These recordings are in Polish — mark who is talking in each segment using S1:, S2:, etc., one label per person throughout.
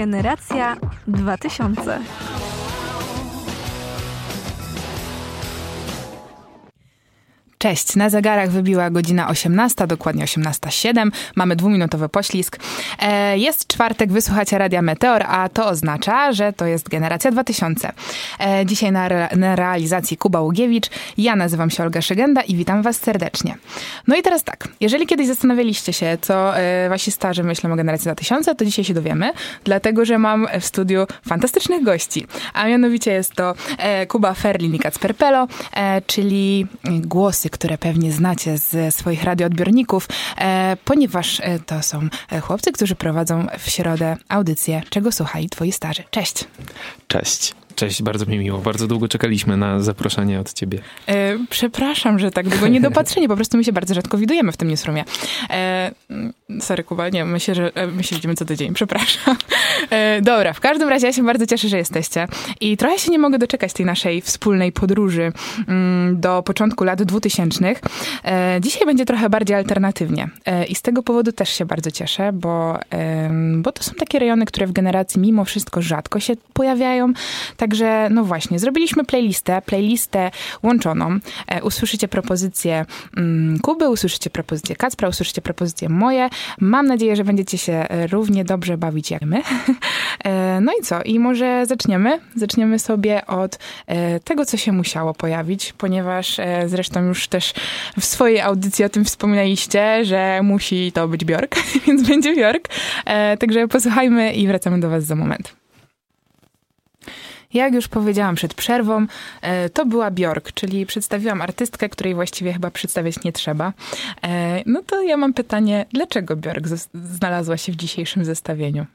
S1: Generacja 2000.
S2: Cześć, na zegarach wybiła godzina 18, dokładnie 18.07. Mamy dwuminutowy poślizg. E, jest czwartek, wysłuchacie Radia Meteor, a to oznacza, że to jest Generacja 2000. E, dzisiaj na, re, na realizacji Kuba Ługiewicz. Ja nazywam się Olga Szygenda i witam was serdecznie. No i teraz tak, jeżeli kiedyś zastanawialiście się, co e, wasi starzy myślą o Generacji 2000, to dzisiaj się dowiemy, dlatego, że mam w studiu fantastycznych gości. A mianowicie jest to Kuba Ferlin i Kacper Pelo, czyli głosy które pewnie znacie z swoich radioodbiorników, e, ponieważ e, to są e, chłopcy, którzy prowadzą w środę audycję Czego słuchali twoi starzy. Cześć.
S3: Cześć.
S4: Cześć, bardzo mi miło. Bardzo długo czekaliśmy na zaproszenie od ciebie.
S2: E, przepraszam, że tak długo niedopatrzenie, po prostu my się bardzo rzadko widujemy w tym newsroomie. E, sorry, Kuba, nie, myślę, że e, my się widzimy co tydzień, przepraszam. E, dobra, w każdym razie ja się bardzo cieszę, że jesteście i trochę się nie mogę doczekać tej naszej wspólnej podróży mm, do początku lat 2000. E, dzisiaj będzie trochę bardziej alternatywnie i z tego powodu też się bardzo cieszę, bo, bo to są takie rejony, które w generacji mimo wszystko rzadko się pojawiają, Także, no właśnie, zrobiliśmy playlistę, playlistę łączoną. Usłyszycie propozycje mm, Kuby, usłyszycie propozycje Kacpra, usłyszycie propozycje moje. Mam nadzieję, że będziecie się równie dobrze bawić jak my. E, no i co? I może zaczniemy? Zaczniemy sobie od e, tego, co się musiało pojawić, ponieważ e, zresztą już też w swojej audycji o tym wspominaliście, że musi to być Bjork, więc będzie Bjork. E, także posłuchajmy i wracamy do was za moment. Jak już powiedziałam przed przerwą, e, to była Bjork, czyli przedstawiłam artystkę, której właściwie chyba przedstawiać nie trzeba. E, no to ja mam pytanie, dlaczego Bjork znalazła się w dzisiejszym zestawieniu?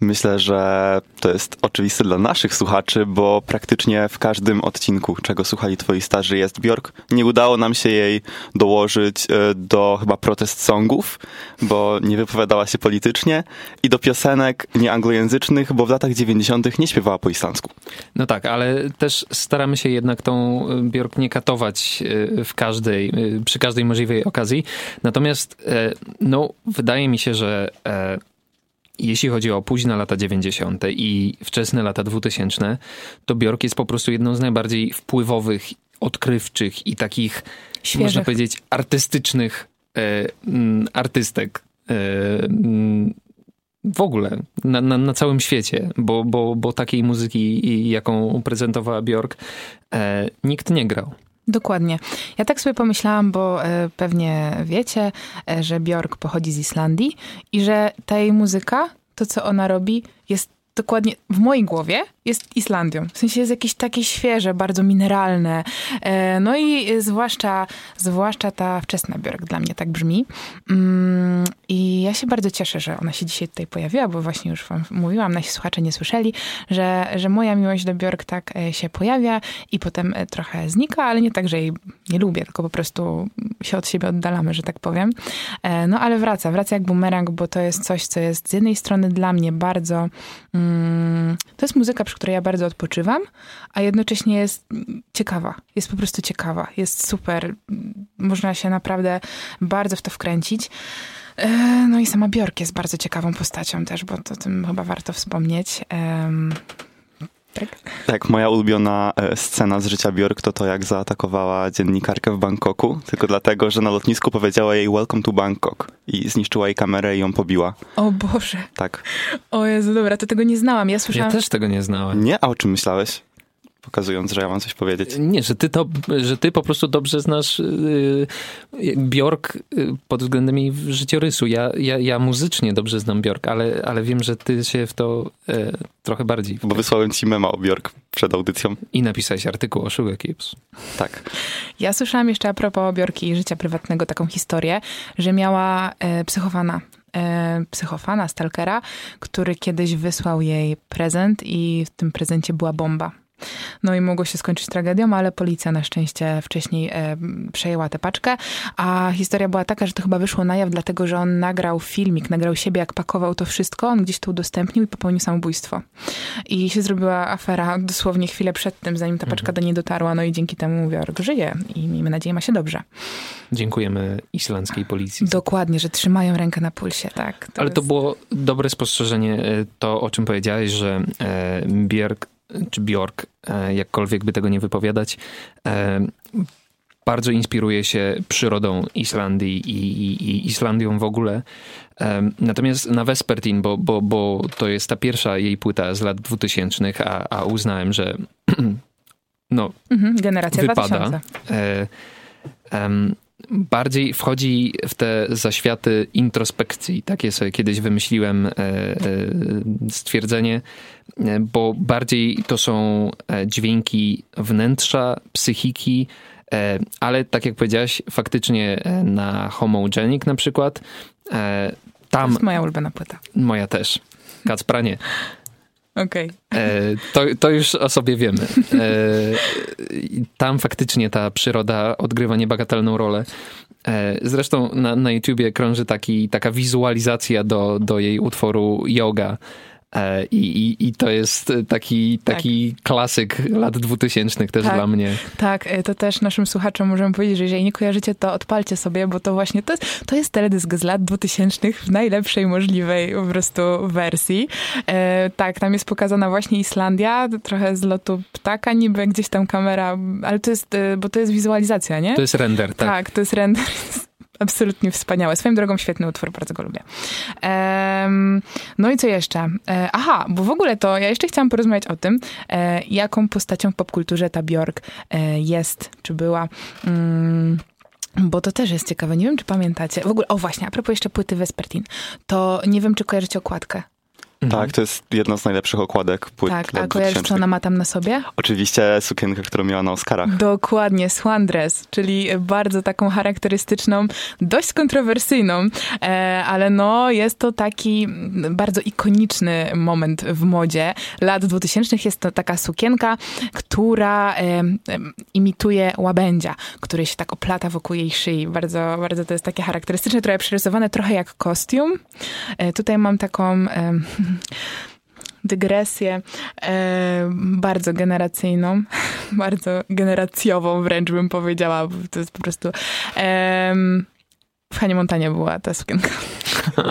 S3: Myślę, że to jest oczywiste dla naszych słuchaczy, bo praktycznie w każdym odcinku, czego słuchali twoi starzy, jest Bjork. Nie udało nam się jej dołożyć e, do chyba protest songów, bo nie wypowiadała się politycznie i do piosenek nieanglojęzycznych, bo w latach 90. nie śpiewała po islandzku.
S4: No tak, ale też staramy się jednak tą Bjork nie katować e, w każdej, e, przy każdej możliwej okazji. Natomiast no, wydaje mi się, że jeśli chodzi o późne lata 90. i wczesne lata 2000, to Bjork jest po prostu jedną z najbardziej wpływowych, odkrywczych i takich, Świeżych. można powiedzieć, artystycznych e, mm, artystek. E, mm, w ogóle na, na, na, całym świecie, bo, bo, bo takiej muzyki, jaką prezentowała Bjork, e, nikt nie grał.
S2: Dokładnie. Ja tak sobie pomyślałam, bo e, pewnie wiecie, e, że Björk pochodzi z Islandii i że ta jej muzyka, to co ona robi, jest dokładnie w mojej głowie jest Islandią. W sensie jest jakieś takie świeże, bardzo mineralne. E, no i zwłaszcza, zwłaszcza ta wczesna Björk dla mnie tak brzmi. Mm, I ja się bardzo cieszę, że ona się dzisiaj tutaj pojawiła, bo właśnie już wam mówiłam, nasi słuchacze nie słyszeli, że, że moja miłość do Björk tak e, się pojawia i potem e, trochę znika, ale nie tak, że jej nie lubię, tylko po prostu się od siebie oddalamy, że tak powiem. No ale wraca, wraca jak bumerang, bo to jest coś, co jest z jednej strony dla mnie bardzo... Mm, to jest muzyka, przy której ja bardzo odpoczywam, a jednocześnie jest ciekawa. Jest po prostu ciekawa. Jest super. Można się naprawdę bardzo w to wkręcić. E, no i sama Bjork jest bardzo ciekawą postacią też, bo to tym chyba warto wspomnieć.
S3: Tak? tak, moja ulubiona e, scena z życia Björk to to, jak zaatakowała dziennikarkę w Bangkoku, tylko dlatego, że na lotnisku powiedziała jej welcome to Bangkok i zniszczyła jej kamerę i ją pobiła.
S2: O Boże.
S3: Tak.
S2: O Jezu, dobra, to tego nie znałam. Ja słyszałam...
S4: Ja też tego nie znałem.
S3: Nie? A o czym myślałeś? Pokazując, że ja mam coś powiedzieć.
S4: Nie, że ty, to, że ty po prostu dobrze znasz yy, Bjork yy, pod względem jej życiorysu. Ja, ja, ja muzycznie dobrze znam Bjork, ale, ale wiem, że ty się w to yy, trochę bardziej...
S3: Bo wysłałem ci mema o Bjork przed audycją.
S4: I napisałeś artykuł o Sugar Kips.
S3: Tak.
S2: Ja słyszałam jeszcze a propos Bjorki i życia prywatnego taką historię, że miała e, psychofana e, psychofana, stalkera, który kiedyś wysłał jej prezent i w tym prezencie była bomba No i mogło się skończyć tragedią, ale policja na szczęście wcześniej e, przejęła tę paczkę. A historia była taka, że to chyba wyszło na jaw, dlatego że on nagrał filmik, nagrał siebie, jak pakował to wszystko. On gdzieś to udostępnił i popełnił samobójstwo. I się zrobiła afera dosłownie chwilę przed tym, zanim ta paczka do niej dotarła. No i dzięki temu Bjork żyje i miejmy nadzieję, ma się dobrze.
S4: Dziękujemy islandzkiej policji.
S2: Dokładnie, że trzymają rękę na pulsie, tak.
S4: Ale to
S2: jest-
S4: było dobre spostrzeżenie, e, to o czym powiedziałeś, że e, czy Bjork, e, jakkolwiek by tego nie wypowiadać, e, bardzo inspiruje się przyrodą Islandii i, i, i Islandią w ogóle. E, Natomiast na Vespertin, bo, bo, bo to jest ta pierwsza jej płyta z lat 2000, a, a uznałem, że no,
S2: Mhm, generacja
S4: wypada.
S2: 2000.
S4: E, bardziej wchodzi w te zaświaty introspekcji. Takie sobie kiedyś wymyśliłem e, e, stwierdzenie, e, bo bardziej to są dźwięki wnętrza, psychiki, ale tak jak powiedziałaś, faktycznie na Homogenic na przykład, e,
S2: To
S4: tam
S2: jest moja ulubiona płyta.
S4: moja też. Kacpra nie.
S2: Okej.
S4: E, to, to już o sobie wiemy. E, tam faktycznie ta przyroda odgrywa niebagatelną rolę. E, zresztą na, na YouTubie krąży taki, taka wizualizacja do, do jej utworu Yoga. E, i, i, I to jest taki, taki klasyk lat dwutysięcznych też
S2: Tak.
S4: dla mnie.
S2: Tak, e, to też naszym słuchaczom możemy powiedzieć, że jeżeli nie kojarzycie, to odpalcie sobie, bo to właśnie to jest, to jest teledysk z lat 2000 w najlepszej możliwej po prostu wersji. E, tak, tam jest pokazana właśnie Islandia, trochę z lotu ptaka, niby gdzieś tam kamera, ale to jest, e, bo to jest wizualizacja, nie?
S4: To jest render, tak.
S2: Tak, to jest render. Absolutnie wspaniałe. Swoją drogą świetny utwór, bardzo go lubię. Em, no i co jeszcze? E, aha, bo w ogóle to ja jeszcze chciałam porozmawiać o tym, e, jaką postacią w popkulturze ta Bjork e, jest, czy była. Mm, bo to też jest ciekawe. Nie wiem, czy pamiętacie. W ogóle, o właśnie, a propos jeszcze płyty Vespertin, to nie wiem, czy kojarzycie okładkę.
S4: Mhm.
S3: Tak, to jest jedna z najlepszych okładek płyt
S2: tak,
S3: lat
S2: a kojarzysz, co
S3: 2000.
S2: ona ma tam na sobie?
S3: Oczywiście sukienkę, którą miała na Oscarach.
S2: Dokładnie, Swan Dress, czyli bardzo taką charakterystyczną, dość kontrowersyjną, e, ale no jest to taki bardzo ikoniczny moment w modzie lat 2000. Jest to taka sukienka, która imituje łabędzia, który się tak oplata wokół jej szyi. Bardzo, bardzo to jest takie charakterystyczne, trochę przerysowane, trochę jak kostium. E, tutaj mam taką... dygresję e, bardzo generacyjną, bardzo generacjową wręcz bym powiedziała, bo to jest po prostu... em, w Hanie Montanie była ta sukienka.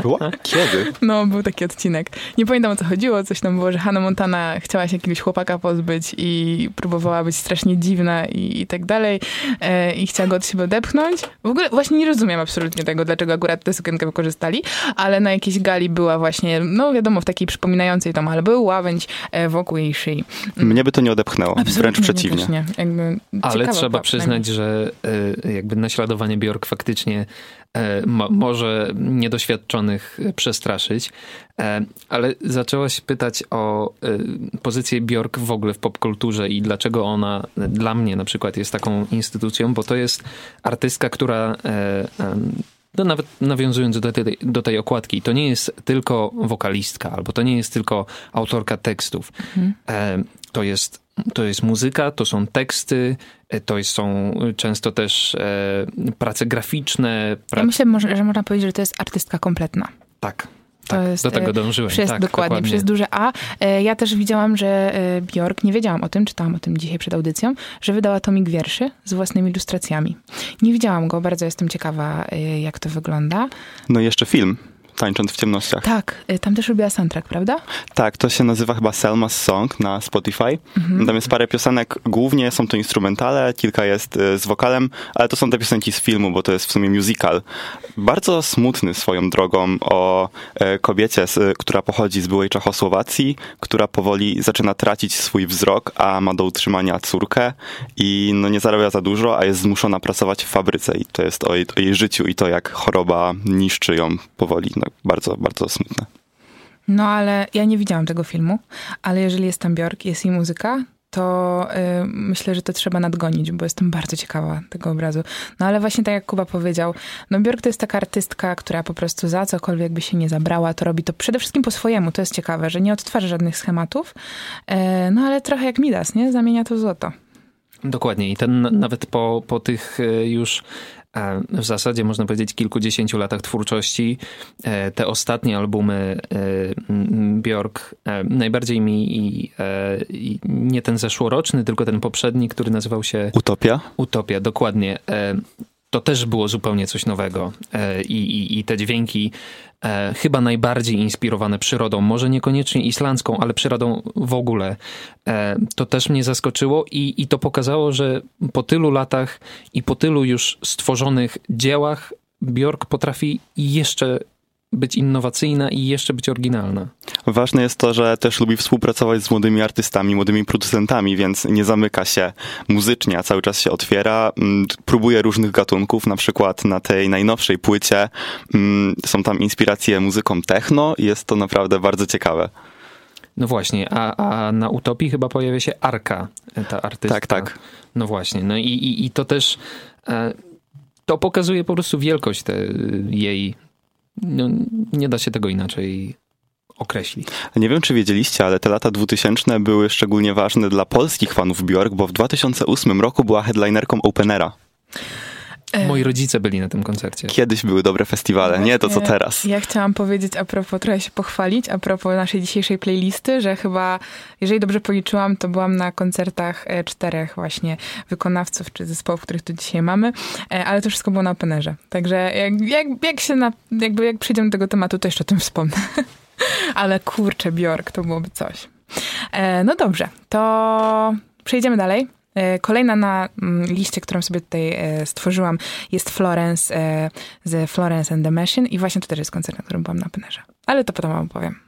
S3: Była? Kiedy?
S2: No, był taki odcinek. Nie pamiętam o co chodziło, coś tam było, że Hannah Montana chciała się jakiegoś chłopaka pozbyć i próbowała być strasznie dziwna i, i tak dalej e, i chciała go od siebie odepchnąć. W ogóle właśnie nie rozumiem absolutnie tego, dlaczego akurat tę sukienkę wykorzystali, ale na jakiejś gali była właśnie, no wiadomo, w takiej przypominającej tą, ale był łabędź e, wokół jej szyi.
S3: Mnie by to nie odepchnęło, wręcz
S2: mnie
S3: przeciwnie.
S2: nie. Jakby
S4: Ale trzeba przyznać, że e, jakby naśladowanie Bjork faktycznie e, mo- może niedoświadczonych e, przestraszyć. E, Ale zaczęłaś pytać o e, pozycję Bjork w ogóle w popkulturze i dlaczego ona dla mnie na przykład jest taką instytucją, bo to jest artystka, która em, no nawet nawiązując do tej, do tej okładki, to nie jest tylko wokalistka, albo to nie jest tylko autorka tekstów. E, To jest, to jest muzyka, to są teksty, e, to są często też e, prace graficzne.
S2: Ja
S4: Pra...
S2: myślę, że można powiedzieć, że to jest artystka kompletna.
S4: Tak,
S2: To
S4: tak
S2: jest,
S4: do tego
S2: e,
S4: dążyłem.
S2: Przez,
S4: tak,
S2: dokładnie, przez duże A. E, Ja też widziałam, że e, Bjork, nie wiedziałam o tym, czytałam o tym dzisiaj przed audycją, że wydała tomik wierszy z własnymi ilustracjami. Nie widziałam go, bardzo jestem ciekawa, jak to wygląda.
S3: No i jeszcze film, Tańcząc w ciemnościach.
S2: Tak, e, tam też robiła soundtrack, prawda?
S3: Tak, to się nazywa chyba Selma's Song na Spotify. Tam jest parę piosenek, głównie są to instrumentale, kilka jest y, z wokalem, ale to są te piosenki z filmu, bo to jest w sumie musical. Bardzo smutny swoją drogą o e, kobiecie, która pochodzi z byłej Czechosłowacji, która powoli zaczyna tracić swój wzrok, a ma do utrzymania córkę i no nie zarabia za dużo, a jest zmuszona pracować w fabryce i to jest o jej, o jej życiu i to jak choroba niszczy ją powoli. No, bardzo, bardzo smutne.
S2: No ale ja nie widziałam tego filmu, ale jeżeli jest tam Bjork, jest jej muzyka, to y, myślę, że to trzeba nadgonić, bo jestem bardzo ciekawa tego obrazu. No ale właśnie tak jak Kuba powiedział, no Björk to jest taka artystka, która po prostu za cokolwiek by się nie zabrała, to robi to przede wszystkim po swojemu. To jest ciekawe, że nie odtwarza żadnych schematów, y, no ale trochę jak Midas, nie? Zamienia to w złoto.
S4: Dokładnie. I ten nawet po, po tych e, już w zasadzie można powiedzieć kilkudziesięciu latach twórczości, e, te ostatnie albumy Björk najbardziej mi i, i nie ten zeszłoroczny, tylko ten poprzedni, który nazywał się
S3: Utopia.
S4: Utopia, dokładnie to też było zupełnie coś nowego. I, i, i te dźwięki e, chyba najbardziej inspirowane przyrodą, może niekoniecznie islandzką, ale przyrodą w ogóle. E, to też mnie zaskoczyło i, i to pokazało, że po tylu latach i po tylu już stworzonych dziełach Björk potrafi jeszcze być innowacyjna i jeszcze być oryginalna.
S3: Ważne jest to, że też lubi współpracować z młodymi artystami, młodymi producentami, więc nie zamyka się muzycznie, a cały czas się otwiera. Mm, próbuje różnych gatunków, na przykład na tej najnowszej płycie mm, są tam inspiracje muzyką techno i jest to naprawdę bardzo ciekawe.
S4: No właśnie, a, a na Utopii chyba pojawia się Arka, ta artystka.
S3: Tak, tak.
S4: No właśnie, no i, i, i to też... E, to pokazuje po prostu wielkość te, jej no, nie da się tego inaczej określić.
S3: Nie wiem, czy wiedzieliście, ale te lata 2000 były szczególnie ważne dla polskich fanów Björk, bo w 2008 roku była headlinerką Openera.
S4: E, Moi rodzice byli na tym koncercie.
S3: Kiedyś były dobre festiwale, nie to co teraz.
S2: Ja chciałam powiedzieć a propos, trochę się pochwalić, a propos naszej dzisiejszej playlisty, że chyba, jeżeli dobrze policzyłam, to byłam na koncertach e, czterech właśnie wykonawców czy zespołów, których tu dzisiaj mamy, e, ale to wszystko było na Openerze. Także jak, jak, jak się na, jakby jak przejdziemy do tego tematu, to jeszcze o tym wspomnę. ale kurczę, Bjork, to byłoby coś. No dobrze, to przejdziemy dalej. E, kolejna na mm, liście, którą sobie tutaj e, stworzyłam, jest Florence e, z Florence and the Machine i właśnie to też jest koncert, na którym byłam na Penerze. Ale to potem wam opowiem.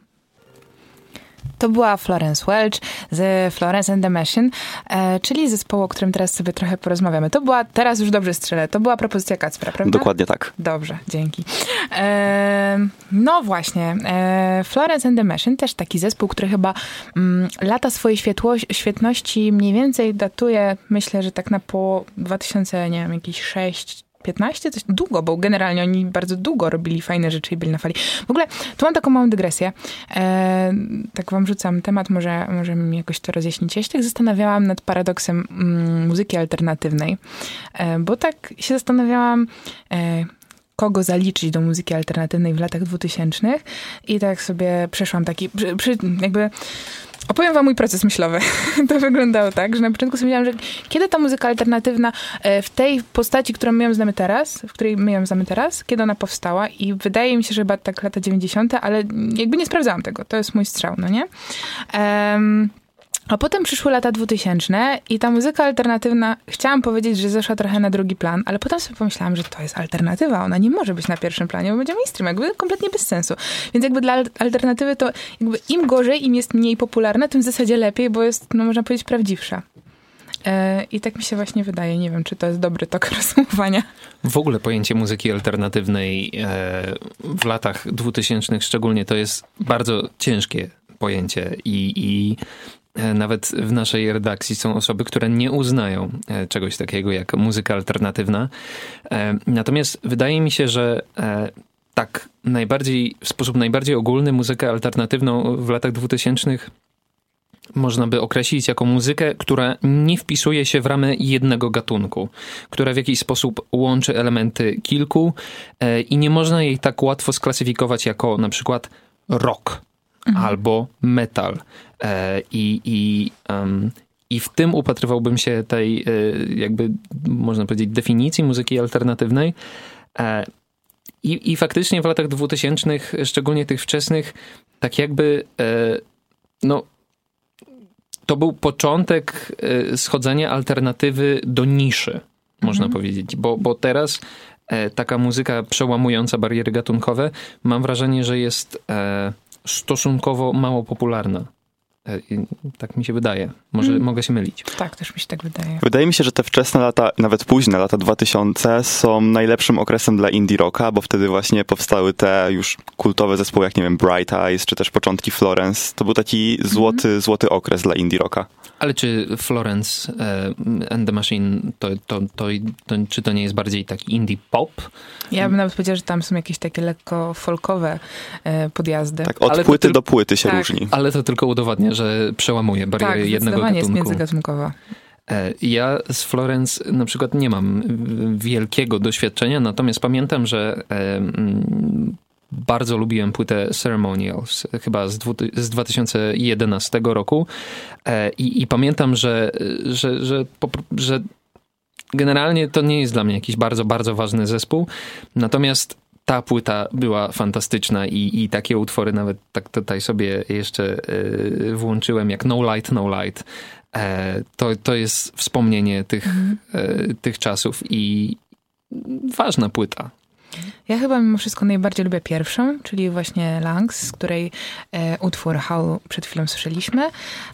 S2: To była Florence Welch z Florence and the Machine, e, czyli zespołu, o którym teraz sobie trochę porozmawiamy. To była, teraz już dobrze strzelę, to była propozycja Kacpra, prawda?
S3: Dokładnie tak.
S2: Dobrze, dzięki. E, no właśnie, e, Florence and the Machine, też taki zespół, który chyba mm, lata swojej świetło, świetności mniej więcej datuje, myślę, że tak na po 2000, nie wiem, jakieś 6 15? Coś długo, bo generalnie oni bardzo długo robili fajne rzeczy i byli na fali. W ogóle, tu mam taką małą dygresję. E, tak wam rzucam temat, może, może mi jakoś to rozjaśnicie. Ja się tak zastanawiałam nad paradoksem mm, muzyki alternatywnej, e, bo tak się zastanawiałam... E, kogo zaliczyć do muzyki alternatywnej w latach 2000 i tak sobie przeszłam taki, przy, przy, jakby Opowiem wam mój proces myślowy. to wyglądało tak, że na początku sobie myślałam, że kiedy ta muzyka alternatywna e, w tej postaci, którą my ją znamy teraz, w której my ją znamy teraz, kiedy ona powstała i wydaje mi się, że chyba tak lata 90., ale jakby nie sprawdzałam tego. To jest mój strzał, no nie? Um, a potem przyszły lata 2000 i ta muzyka alternatywna, chciałam powiedzieć, że zeszła trochę na drugi plan, ale potem sobie pomyślałam, że to jest alternatywa, ona nie może być na pierwszym planie, bo będzie mainstream, jakby kompletnie bez sensu. Więc jakby dla alternatywy to jakby im gorzej, im jest mniej popularna, tym w zasadzie lepiej, bo jest, no można powiedzieć, prawdziwsza. E, I tak mi się właśnie wydaje. Nie wiem, czy to jest dobry tok rozumowania.
S4: W ogóle pojęcie muzyki alternatywnej e, w latach 2000 szczególnie to jest bardzo ciężkie pojęcie i, i nawet w naszej redakcji są osoby, które nie uznają e, czegoś takiego jak muzyka alternatywna. E, natomiast wydaje mi się, że tak najbardziej, w sposób najbardziej ogólny muzykę alternatywną w latach dwutysięcznych można by określić jako muzykę, która nie wpisuje się w ramy jednego gatunku, która w jakiś sposób łączy elementy kilku i nie można jej tak łatwo sklasyfikować jako na przykład rock mhm. albo metal. E, I, i, um, I w tym upatrywałbym się tej, e, jakby można powiedzieć, definicji muzyki alternatywnej. E, I, I faktycznie w latach dwutysięcznych, szczególnie tych wczesnych, tak jakby no, to był początek schodzenia alternatywy do niszy, można mhm. powiedzieć, bo, bo teraz taka muzyka przełamująca bariery gatunkowe, mam wrażenie, że jest stosunkowo mało popularna. E, tak mi się wydaje. Może hmm. mogę się mylić.
S2: Tak, też mi się tak wydaje.
S3: Wydaje mi się, że te wczesne lata, nawet późne lata 2000 są najlepszym okresem dla indie rocka, bo wtedy właśnie powstały te już kultowe zespoły, jak nie wiem, Bright Eyes, czy też początki Florence. To był taki złoty, hmm. złoty okres dla indie rocka.
S4: Ale czy Florence e, and the Machine, to, to, to, to, czy to nie jest bardziej taki indie pop?
S2: Ja bym nawet powiedziała, że tam są jakieś takie lekko folkowe e, podjazdy.
S3: Tak, od
S4: Ale
S3: płyty
S4: tyl-
S3: do płyty się
S2: Tak.
S3: różni.
S4: Ale to tylko udowadnia, że przełamuje bariery
S2: tak,
S4: jednego
S2: zdecydowanie jest
S4: gatunku.
S2: międzygatunkowa.
S4: E, Ja z Florence na przykład nie mam wielkiego doświadczenia, natomiast pamiętam, że mm, bardzo lubiłem płytę Ceremonials, chyba z, dwu, z 2011 roku E, i, i pamiętam, że, że, że, że generalnie to nie jest dla mnie jakiś bardzo, bardzo ważny zespół, natomiast ta płyta była fantastyczna i, i takie utwory nawet tak tutaj sobie jeszcze e, włączyłem, jak No Light, No Light. E, to, to jest wspomnienie tych, e, tych czasów i ważna płyta.
S2: Ja chyba mimo wszystko najbardziej lubię pierwszą, czyli właśnie Langs, z której e, utwór How przed chwilą słyszeliśmy.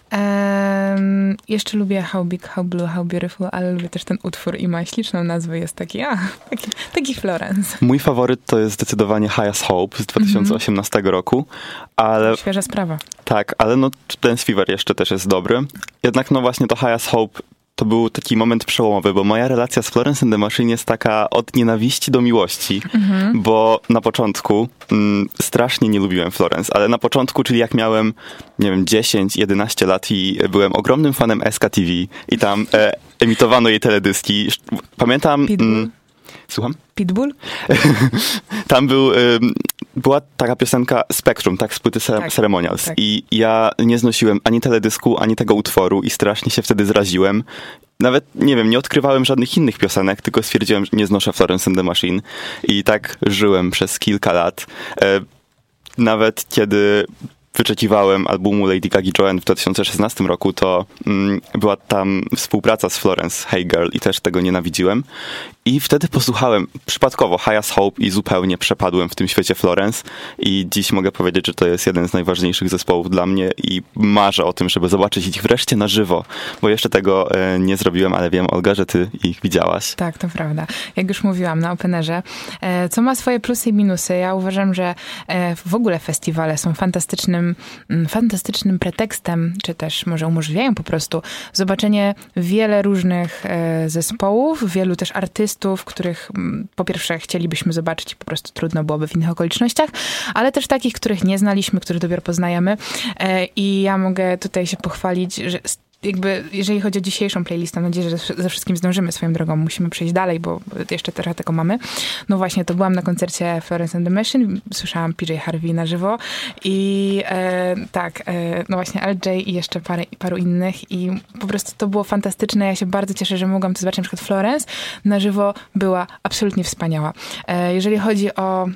S2: Em, jeszcze lubię How Big, How Blue, How Beautiful, ale lubię też ten utwór i ma śliczną nazwę. Jest taki, a, taki, taki Florence.
S3: Mój faworyt to jest zdecydowanie Highest Hope z 2018 roku, ale
S2: Świeża sprawa.
S3: tak, ale no Dance Fever jeszcze też jest dobry. Jednak no właśnie to Highest Hope to był taki moment przełomowy, bo moja relacja z Florence and the Machine jest taka od nienawiści do miłości, bo na początku mm, strasznie nie lubiłem Florence, ale na początku, czyli jak miałem, nie wiem, 10, 11 lat i byłem ogromnym fanem SKTV i tam e, emitowano jej teledyski. Pamiętam... Mm, słucham?
S2: Pitbull?
S3: Tam był, była taka piosenka Spectrum, tak, z płyty
S2: Tak,
S3: Ceremonials.
S2: tak.
S3: I ja nie znosiłem ani teledysku, ani tego utworu i strasznie się wtedy zraziłem. Nawet, nie wiem, nie odkrywałem żadnych innych piosenek, tylko stwierdziłem, że nie znoszę Florence and the Machine. I tak żyłem przez kilka lat. E, nawet kiedy wyczekiwałem albumu Lady Gaga Joanne w 2016 roku, to mm, była tam współpraca z Florence Hey Girl i też tego nienawidziłem. I wtedy posłuchałem przypadkowo Highest Hope i zupełnie przepadłem w tym świecie Florence i dziś mogę powiedzieć, że to jest jeden z najważniejszych zespołów dla mnie i marzę o tym, żeby zobaczyć ich wreszcie na żywo, bo jeszcze tego e, nie zrobiłem, ale wiem, Olga, że ty ich widziałaś.
S2: Tak, to prawda. Jak już mówiłam na Openerze, e, co ma swoje plusy i minusy. Ja uważam, że e, w ogóle festiwale są fantastycznym, mm, fantastycznym pretekstem, czy też może umożliwiają po prostu zobaczenie wiele różnych e, zespołów, wielu też artystów, których mm, po pierwsze chcielibyśmy zobaczyć po prostu trudno byłoby w innych okolicznościach, ale też takich, których nie znaliśmy, których dopiero poznajemy. E, I ja mogę tutaj się pochwalić, że jakby, jeżeli chodzi o dzisiejszą playlistę, mam nadzieję, że ze wszystkim zdążymy swoją drogą. Musimy przejść dalej, bo jeszcze trochę tego mamy. No właśnie, to byłam na koncercie Florence and the Machine, słyszałam PJ Harvey na żywo i e, tak, e, no właśnie LJ i jeszcze parę, paru innych i po prostu to było fantastyczne. Ja się bardzo cieszę, że mogłam to zobaczyć na przykład Florence. Na żywo była absolutnie wspaniała. E, jeżeli chodzi o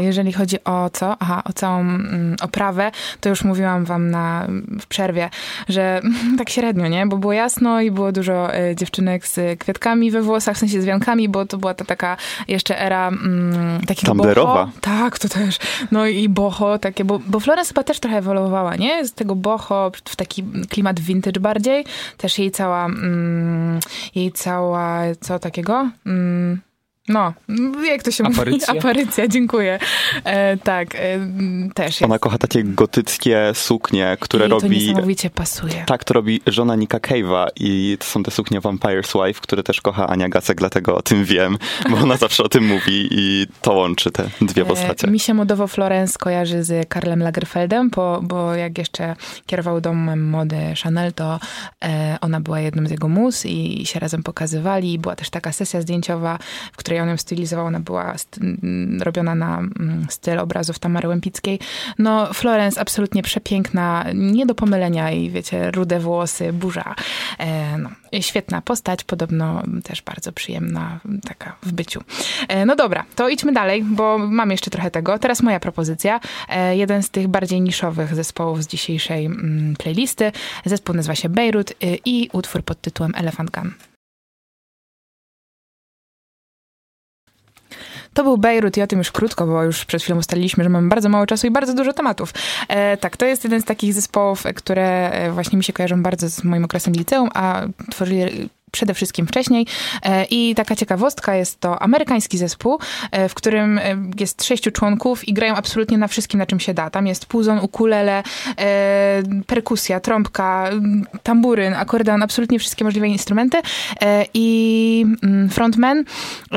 S2: Jeżeli chodzi o co? Aha, o całą mm, oprawę, to już mówiłam wam na, w przerwie, że tak średnio, nie? Bo było jasno i było dużo e, dziewczynek z kwiatkami we włosach, w sensie z wiankami, bo to była ta taka jeszcze era mm, takiego boho. Tak, to też. No i boho takie, bo, bo Florence chyba też trochę ewoluowała, nie? Z tego boho w taki klimat vintage bardziej. Też jej cała, mm, jej cała, co takiego? Mm, no, jak to się
S4: Aparycja?
S2: mówi? Aparycja, dziękuję. E, tak, e, też jest.
S3: Ona kocha takie gotyckie suknie, które
S2: I to
S3: robi...
S2: niesamowicie pasuje.
S3: Tak, to robi żona Nika Cave'a i to są te suknie Vampire's Wife, które też kocha Ania Gacek, dlatego o tym wiem, bo ona zawsze o tym mówi i to łączy te dwie postacie.
S2: E, mi się modowo Florence kojarzy z Karlem Lagerfeldem, bo, bo jak jeszcze kierował domem mody Chanel, to e, ona była jedną z jego mus i się razem pokazywali. Była też taka sesja zdjęciowa, w której ją stylizował. Ona była robiona na styl obrazów Tamary Łępickiej. No, Florence absolutnie przepiękna, nie do pomylenia i wiecie, rude włosy, burza. E, no, świetna postać, podobno też bardzo przyjemna taka w byciu. E, no dobra, to idźmy dalej, bo mam jeszcze trochę tego. Teraz moja propozycja. E, jeden z tych bardziej niszowych zespołów z dzisiejszej mm, playlisty. Zespół nazywa się Beirut y, i utwór pod tytułem Elephant Gun. To był Bejrut i o tym już krótko, bo już przed chwilą ustaliliśmy, że mamy bardzo mało czasu i bardzo dużo tematów. E, tak, to jest jeden z takich zespołów, które e, właśnie mi się kojarzą bardzo z moim okresem liceum, a tworzyli przede wszystkim wcześniej. E, I taka ciekawostka jest to amerykański zespół, e, w którym e, jest sześciu członków i grają absolutnie na wszystkim, na czym się da. Tam jest puzon, ukulele, perkusja, trąbka, tamburyn, akordeon, absolutnie wszystkie możliwe instrumenty. I mm, frontman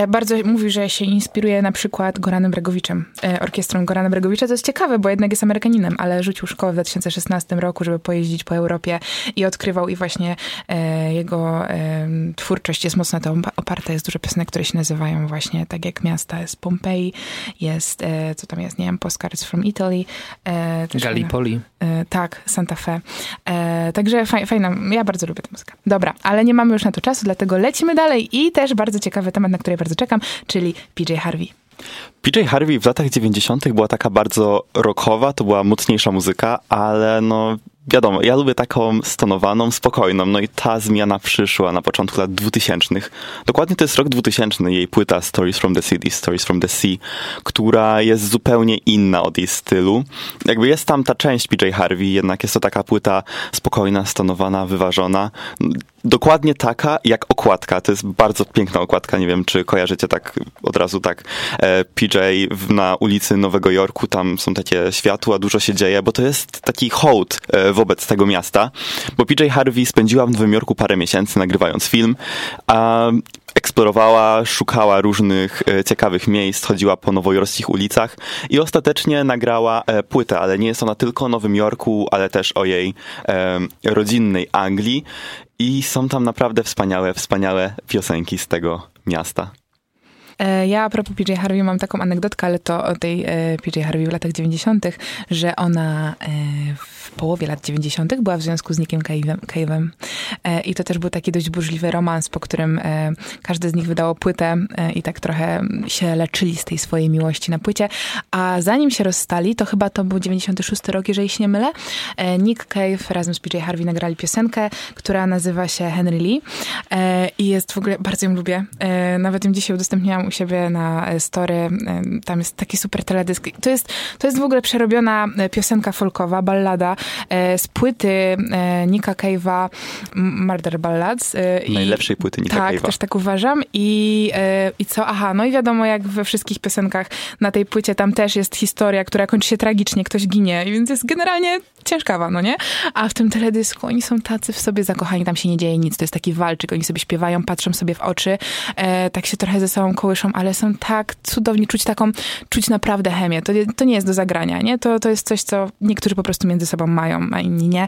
S2: bardzo mówi, że się inspiruje na przykład Goranem Bregowiczem, orkiestrą Gorana Bregowicza, co jest ciekawe, bo jednak jest Amerykaninem, ale rzucił szkołę w 2016 roku, żeby pojeździć po Europie i odkrywał i właśnie jego twórczość jest mocno to oparta. Jest dużo piosenek, które się nazywają właśnie tak jak miasta. Jest Pompeii, jest, e, co tam jest, nie wiem, Postcards from Italy.
S4: E, Gallipoli.
S2: E, tak, Santa Fe. Także fajna, ja bardzo lubię tę muzykę. Dobra, ale nie mamy już na to czasu, dlatego lecimy dalej i też bardzo ciekawy temat, na który bardzo czekam, czyli PJ Harvey.
S3: PJ Harvey w latach 90. była taka bardzo rockowa, to była mocniejsza muzyka, ale no wiadomo, ja lubię taką stonowaną, spokojną, no i ta zmiana przyszła na początku lat 2000. Dokładnie to jest rok 2000, jej płyta Stories from the City, Stories from the Sea, która jest zupełnie inna od jej stylu. Jakby jest tam ta część PJ Harvey, jednak jest to taka płyta spokojna, stonowana, wyważona. Dokładnie taka jak okładka. To jest bardzo piękna okładka. Nie wiem, czy kojarzycie tak od razu tak e, PJ na ulicy Nowego Jorku. Tam są takie światła, dużo się dzieje, bo to jest taki hołd e, wobec tego miasta. Bo PJ Harvey spędziła w Nowym Jorku parę miesięcy nagrywając film, a eksplorowała, szukała różnych e, ciekawych miejsc, chodziła po nowojorskich ulicach i ostatecznie nagrała płytę, ale nie jest ona tylko o Nowym Jorku, ale też o jej rodzinnej Anglii. I są tam naprawdę wspaniałe, wspaniałe piosenki z tego miasta.
S2: E, ja a propos PJ Harvey mam taką anegdotkę, ale to o tej e, PJ Harvey w latach 90., że ona e, w połowie lat 90. była w związku z Nickiem Cave'em. I to też był taki dość burzliwy romans, po którym każdy z nich wydało płytę i tak trochę się leczyli z tej swojej miłości na płycie. A zanim się rozstali, to chyba to był 96 rok, jeżeli się nie mylę, Nick Cave razem z PJ Harvey nagrali piosenkę, która nazywa się Henry Lee i jest w ogóle, bardzo ją lubię. Nawet ją dzisiaj udostępniłam u siebie na e, story. E, tam jest taki super teledysk. To jest, to jest w ogóle przerobiona e, piosenka folkowa, ballada z płyty Nika Cave'a Murder Ballads.
S3: Najlepszej płyty Nika
S2: tak,
S3: Cave'a.
S2: Tak, też tak uważam. I, I co? Aha, no i wiadomo, jak we wszystkich piosenkach na tej płycie, tam też jest historia, która kończy się tragicznie, ktoś ginie, więc jest generalnie ciężkawa, no nie? A w tym teledysku oni są tacy w sobie zakochani, tam się nie dzieje nic, to jest taki walczyk, oni sobie śpiewają, patrzą sobie w oczy, e, tak się trochę ze sobą kołyszą, ale są tak cudowni, czuć taką, czuć naprawdę chemię. To, to nie jest do zagrania, nie? To, to jest coś, co niektórzy po prostu między sobą mają, a inni nie.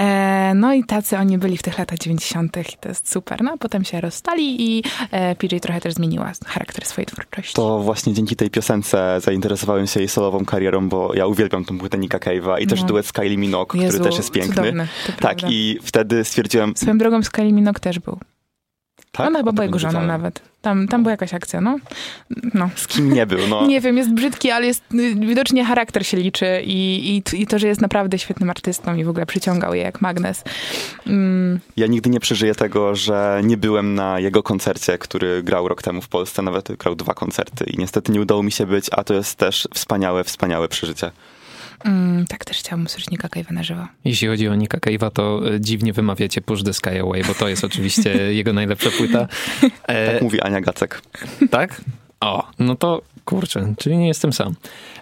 S2: E, no i tacy oni byli w tych latach 90. i to jest super. No a potem się rozstali i e, PJ trochę też zmieniła charakter swojej twórczości.
S3: To właśnie dzięki tej piosence zainteresowałem się jej solową karierą, bo ja uwielbiam tą płytę Nika Cave'a i no. też duet z Kylie Minogue, Jezu, który też jest piękny.
S2: Cudowny,
S3: tak, i wtedy stwierdziłem...
S2: Swoją drogą z Kylie Minogue też był. Tak? Ona chyba była jego żoną nawet. Tam, tam była jakaś akcja, no. no.
S3: Z kim nie był, no.
S2: nie wiem, jest brzydki, ale jest, y, widocznie charakter się liczy i, i, i to, że jest naprawdę świetnym artystą i w ogóle przyciągał je jak magnes.
S3: Mm. Ja nigdy nie przeżyję tego, że nie byłem na jego koncercie, który grał rok temu w Polsce, nawet grał dwa koncerty i niestety nie udało mi się być, a to jest też wspaniałe, wspaniałe przeżycie.
S2: Mm, tak, też chciałam usłyszeć Nika Cave'a na żywo.
S4: Jeśli chodzi o Nika Cave'a, to e, dziwnie wymawiacie Push the Sky Away, bo to jest oczywiście jego najlepsza płyta.
S3: E... Tak mówi Ania Gacek.
S4: Tak? O, no to kurczę, czyli nie jestem sam.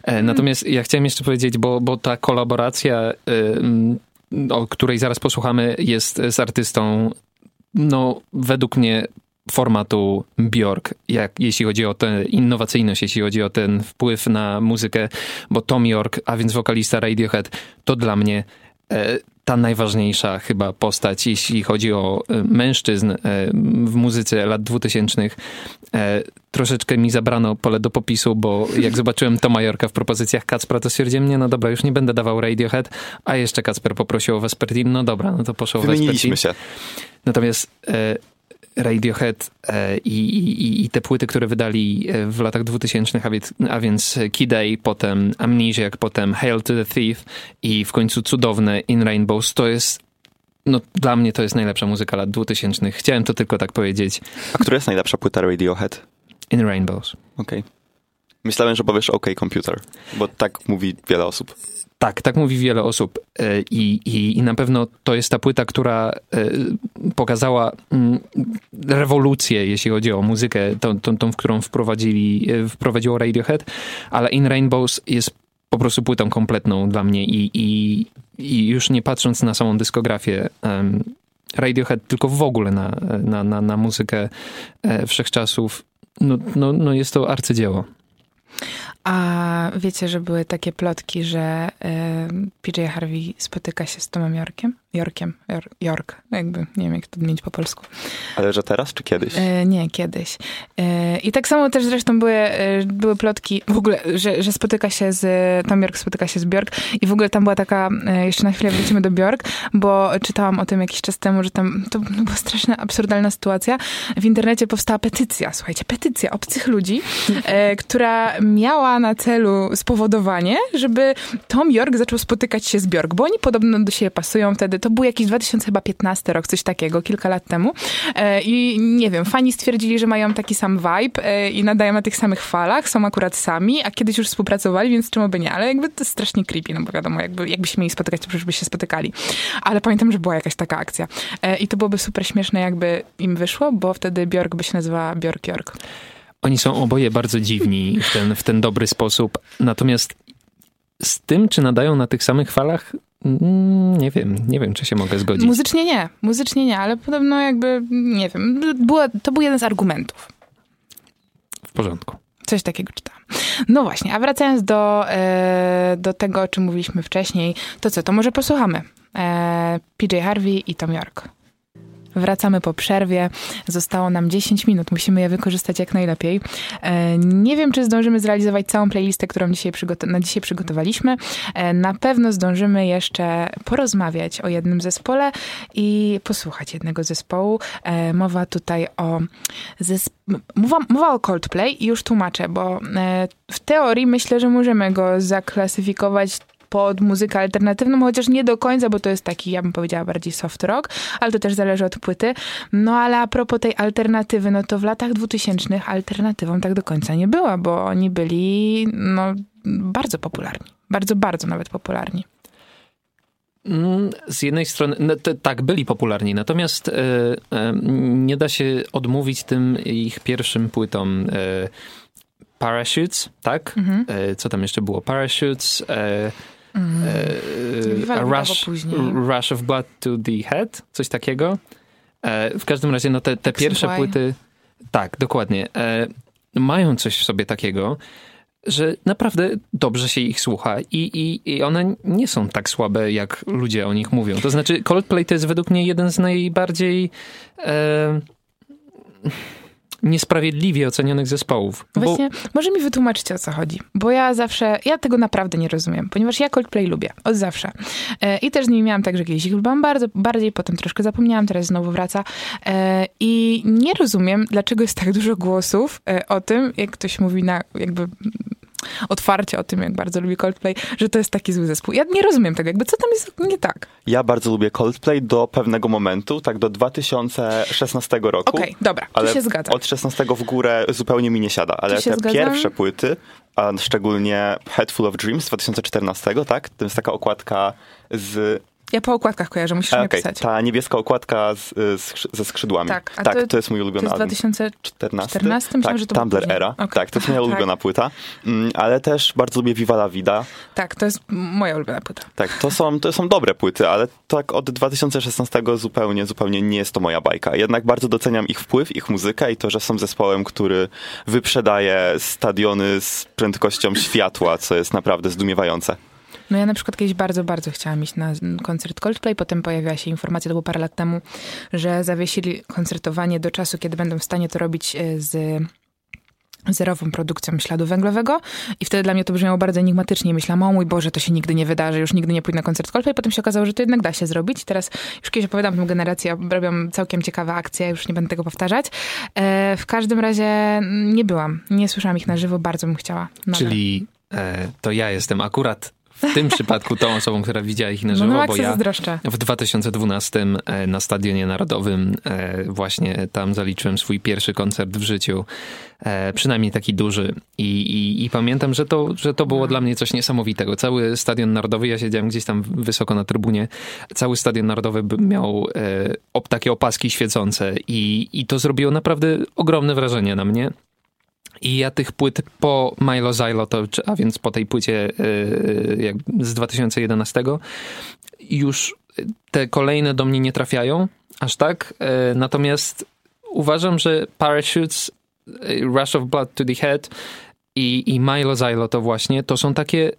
S4: E, natomiast ja chciałem jeszcze powiedzieć, bo, bo ta kolaboracja, e, o której zaraz posłuchamy, jest z artystą, no według mnie formatu Bjork, jak, jeśli chodzi o tę innowacyjność, jeśli chodzi o ten wpływ na muzykę, bo Tom York, a więc wokalista Radiohead, to dla mnie e, ta najważniejsza chyba postać, jeśli chodzi o e, mężczyzn e, w muzyce lat 2000. E, troszeczkę mi zabrano pole do popisu, bo jak zobaczyłem Toma Yorka w propozycjach Kacpra, to stwierdziłem, nie, no dobra, już nie będę dawał Radiohead, a jeszcze Kacper poprosił o Vespertin, no dobra, no to poszło Vespertin.
S3: się.
S4: Natomiast Radiohead e, i, i, i, te płyty, które wydali e, w latach 2000, a więc, a więc Kid A, potem Amnesiac, potem Hail to the Thief i w końcu cudowne In Rainbows, to jest no, dla mnie to jest najlepsza muzyka lat 2000. Chciałem to tylko tak powiedzieć.
S3: A która jest najlepsza płyta Radiohead?
S4: In Rainbows.
S3: Okej. Okay. Myślałem, że powiesz OK Computer, bo tak mówi wiele osób.
S4: Tak, tak mówi wiele osób E, i, i, i na pewno to jest ta płyta, która e, pokazała mm, rewolucję, jeśli chodzi o muzykę, tą, tą, tą w którą wprowadzili, e, wprowadziło Radiohead, ale In Rainbows jest po prostu płytą kompletną dla mnie i, i, i już nie patrząc na samą dyskografię Radiohead, tylko w ogóle na, na, na, na muzykę wszechczasów, no, no, no jest to arcydzieło.
S2: A wiecie, że były takie plotki, że PJ Harvey spotyka się z Tomem Yorkiem? Yorkiem, York, jakby, nie wiem jak to odmienić po polsku.
S3: Ale że teraz czy kiedyś?
S2: E, nie, kiedyś. E, I tak samo też zresztą były, e, były plotki w ogóle, że, że spotyka się z, Tom York spotyka się z Bjork i w ogóle tam była taka, e, jeszcze na chwilę wrócimy do Bjork, bo czytałam o tym jakiś czas temu, że tam, to była straszna, absurdalna sytuacja. W internecie powstała petycja, słuchajcie, petycja obcych ludzi, e, która miała na celu spowodowanie, żeby Tom York zaczął spotykać się z Bjork, bo oni podobno do siebie pasują wtedy, to był jakiś 2015 rok, coś takiego, kilka lat temu. E, I nie wiem, fani stwierdzili, że mają taki sam vibe e, i nadają na tych samych falach, są akurat sami, a kiedyś już współpracowali, więc czemu by nie? Ale jakby to strasznie creepy, no bo wiadomo, jakby, jakby się mieli spotykać, to przecież by się spotykali. Ale pamiętam, że była jakaś taka akcja. E, I to byłoby super śmieszne, jakby im wyszło, bo wtedy Bjork by się nazywała Bjork York.
S4: Oni są oboje bardzo dziwni w ten, w ten dobry sposób. Natomiast z tym, czy nadają na tych samych falach, Mm, nie wiem, nie wiem, czy się mogę zgodzić.
S2: Muzycznie nie, muzycznie nie, ale podobno jakby, nie wiem, było, to był jeden z argumentów.
S4: W porządku.
S2: Coś takiego czytałam. No właśnie, a wracając do, e, do tego, o czym mówiliśmy wcześniej, to co, to może posłuchamy. E, PJ Harvey i Tom York. Wracamy po przerwie. Zostało nam 10 minut. Musimy je wykorzystać jak najlepiej. E, nie wiem, czy zdążymy zrealizować całą playlistę, którą dzisiaj na dzisiaj przygotowaliśmy. E, na pewno zdążymy jeszcze porozmawiać o jednym zespole i posłuchać jednego zespołu. E, mowa tutaj o zesp- mowa, mowa o Coldplay i już tłumaczę, bo w teorii myślę, że możemy go zaklasyfikować pod muzykę alternatywną, chociaż nie do końca, bo to jest taki, ja bym powiedziała, bardziej soft rock, ale to też zależy od płyty. No ale a propos tej alternatywy, no to w latach 2000 alternatywą tak do końca nie była, bo oni byli no, bardzo popularni. Bardzo, bardzo nawet popularni.
S4: Mm, z jednej strony, no, tak, byli popularni, natomiast e, e, nie da się odmówić tym ich pierwszym płytom. E, Parachutes, tak? Mhm. E, co tam jeszcze było? Parachutes, e,
S2: Mm.
S4: E, rush, rush of Blood to the Head, coś takiego. E, w każdym razie, no te, te pierwsze płyty, tak, dokładnie, e, mają coś w sobie takiego, że naprawdę dobrze się ich słucha i, i, i one nie są tak słabe, jak ludzie o nich mówią. To znaczy, Coldplay to jest według mnie jeden z najbardziej... E, niesprawiedliwie ocenionych zespołów.
S2: Właśnie, bo... może mi wytłumaczyć o co chodzi, bo ja zawsze, ja tego naprawdę nie rozumiem, ponieważ ja Coldplay lubię, od zawsze. E, I też z nimi miałam tak, że kiedyś ich lubiłam bardzo, bardziej, potem troszkę zapomniałam, teraz znowu wraca. E, I nie rozumiem, dlaczego jest tak dużo głosów e, o tym, jak ktoś mówi na jakby otwarcie o tym, jak bardzo lubi Coldplay, że to jest taki zły zespół. Ja nie rozumiem tego, jakby co tam jest nie tak.
S3: Ja bardzo lubię Coldplay do pewnego momentu, tak do 2016 roku.
S2: Okej, okay, dobra, ale się zgadza.
S3: Od 16 w górę zupełnie mi nie siada, ale te zgadzam? pierwsze płyty, a szczególnie Head Full of Dreams z 2014, tak? To jest taka okładka z
S2: ja po okładkach kojarzę, musisz okay. napisać.
S3: Ta niebieska okładka z, z, ze skrzydłami. Tak, tak to, to, jest mój ulubiony
S2: album. To jest 2014? 14?
S3: Myślałem, tak,
S2: że to
S3: Tumblr Era. Okay. Tak, to jest moja tak. ulubiona płyta. Mm, ale też bardzo lubię Viva la Vida.
S2: Tak, to jest moja ulubiona płyta.
S3: Tak, to są, to są dobre płyty, ale tak od 2016 zupełnie, zupełnie nie jest to moja bajka. Jednak bardzo doceniam ich wpływ, ich muzykę i to, że są zespołem, który wyprzedaje stadiony z prędkością światła, co jest naprawdę zdumiewające.
S2: No ja na przykład kiedyś bardzo, bardzo chciałam iść na koncert Coldplay, potem pojawiła się informacja, to było parę lat temu, że zawiesili koncertowanie do czasu, kiedy będą w stanie to robić e, z zerową produkcją śladu węglowego i wtedy dla mnie to brzmiało bardzo enigmatycznie. Myślałam, o mój Boże, to się nigdy nie wydarzy, już nigdy nie pójdę na koncert Coldplay. Potem się okazało, że to jednak da się zrobić. Teraz już kiedyś opowiadam tę generację, robią całkiem ciekawe akcje, już nie będę tego powtarzać. E, w każdym razie nie byłam, nie słyszałam ich na żywo, bardzo bym chciała.
S4: Czyli e, to ja jestem akurat w tym przypadku tą osobą, która widziała ich na
S2: No,
S4: żywo,
S2: no
S4: bo
S2: ja zazdroszczę.
S4: w 2012 e, na Stadionie Narodowym e, właśnie tam zaliczyłem swój pierwszy koncert w życiu. E, Przynajmniej taki duży. I, i, i pamiętam, że to, że to było dla mnie coś niesamowitego. Cały Stadion Narodowy, ja siedziałem gdzieś tam wysoko na trybunie, cały Stadion Narodowy miał op, takie opaski świecące i, i to zrobiło naprawdę ogromne wrażenie na mnie. I ja tych płyt po Milo Zylo, to, a więc po tej płycie jak z 2011, już te kolejne do mnie nie trafiają aż tak. E, Natomiast uważam, że Parachutes, e, Rush of Blood to the Head i, i Milo Zylo to właśnie, to są takie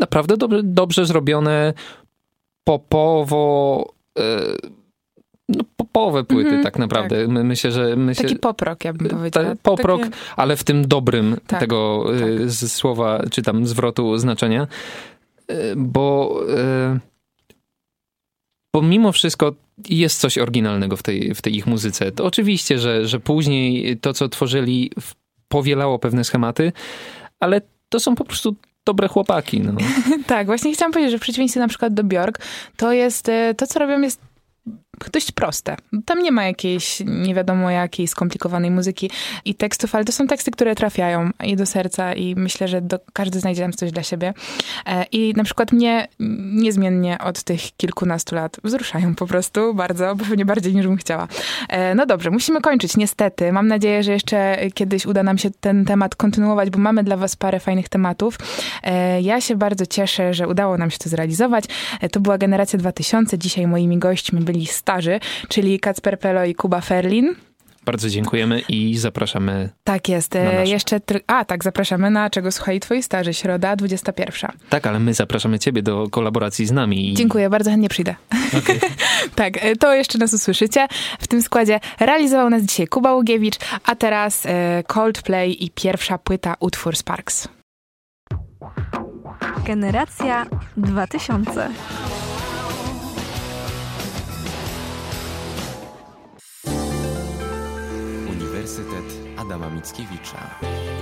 S4: naprawdę dobrze, dobrze zrobione popowo... e, No, popowe płyty
S2: Mhm,
S4: tak naprawdę. My, myślę, że...
S2: Taki poprok, ja bym powiedziała.
S4: ta, poprok,
S2: Takie-
S4: ale w tym dobrym
S2: Tak,
S4: tego y, z słowa, czy tam zwrotu znaczenia. Y, Bo, y, bo mimo wszystko jest coś oryginalnego w tej, w tej ich muzyce. To oczywiście, że, że później to, co tworzyli, powielało pewne schematy, ale to są po prostu dobre chłopaki. No.
S2: Tak, właśnie chciałam powiedzieć, że w przeciwieństwie na przykład do Bjork, to jest, to co robią jest dość proste. Tam nie ma jakiejś nie wiadomo jakiej skomplikowanej muzyki i tekstów, ale to są teksty, które trafiają i do serca i myślę, że do, każdy znajdzie tam coś dla siebie. E, I na przykład mnie niezmiennie od tych kilkunastu lat wzruszają po prostu bardzo, pewnie bardziej niż bym chciała. E, No dobrze, musimy kończyć niestety. Mam nadzieję, że jeszcze kiedyś uda nam się ten temat kontynuować, bo mamy dla was parę fajnych tematów. E, Ja się bardzo cieszę, że udało nam się to zrealizować. To była Generacja 2000. Dzisiaj moimi gośćmi byli starzy, czyli Kacper Pelo i Kuba Ferlin.
S4: Bardzo dziękujemy i zapraszamy.
S2: Tak jest.
S4: Na nasze.
S2: Jeszcze, tr- a tak, zapraszamy na Czego Słuchali Twoi Starzy, środa 21.
S4: Tak, ale my zapraszamy ciebie do kolaboracji z nami. I...
S2: Dziękuję, bardzo chętnie przyjdę.
S4: Okej.
S2: Tak, e, to jeszcze nas usłyszycie. W tym składzie realizował nas dzisiaj Kuba Ługiewicz, a teraz e, Coldplay i pierwsza płyta utwór Sparks.
S1: Generacja 2000.
S5: Adama Mickiewicza.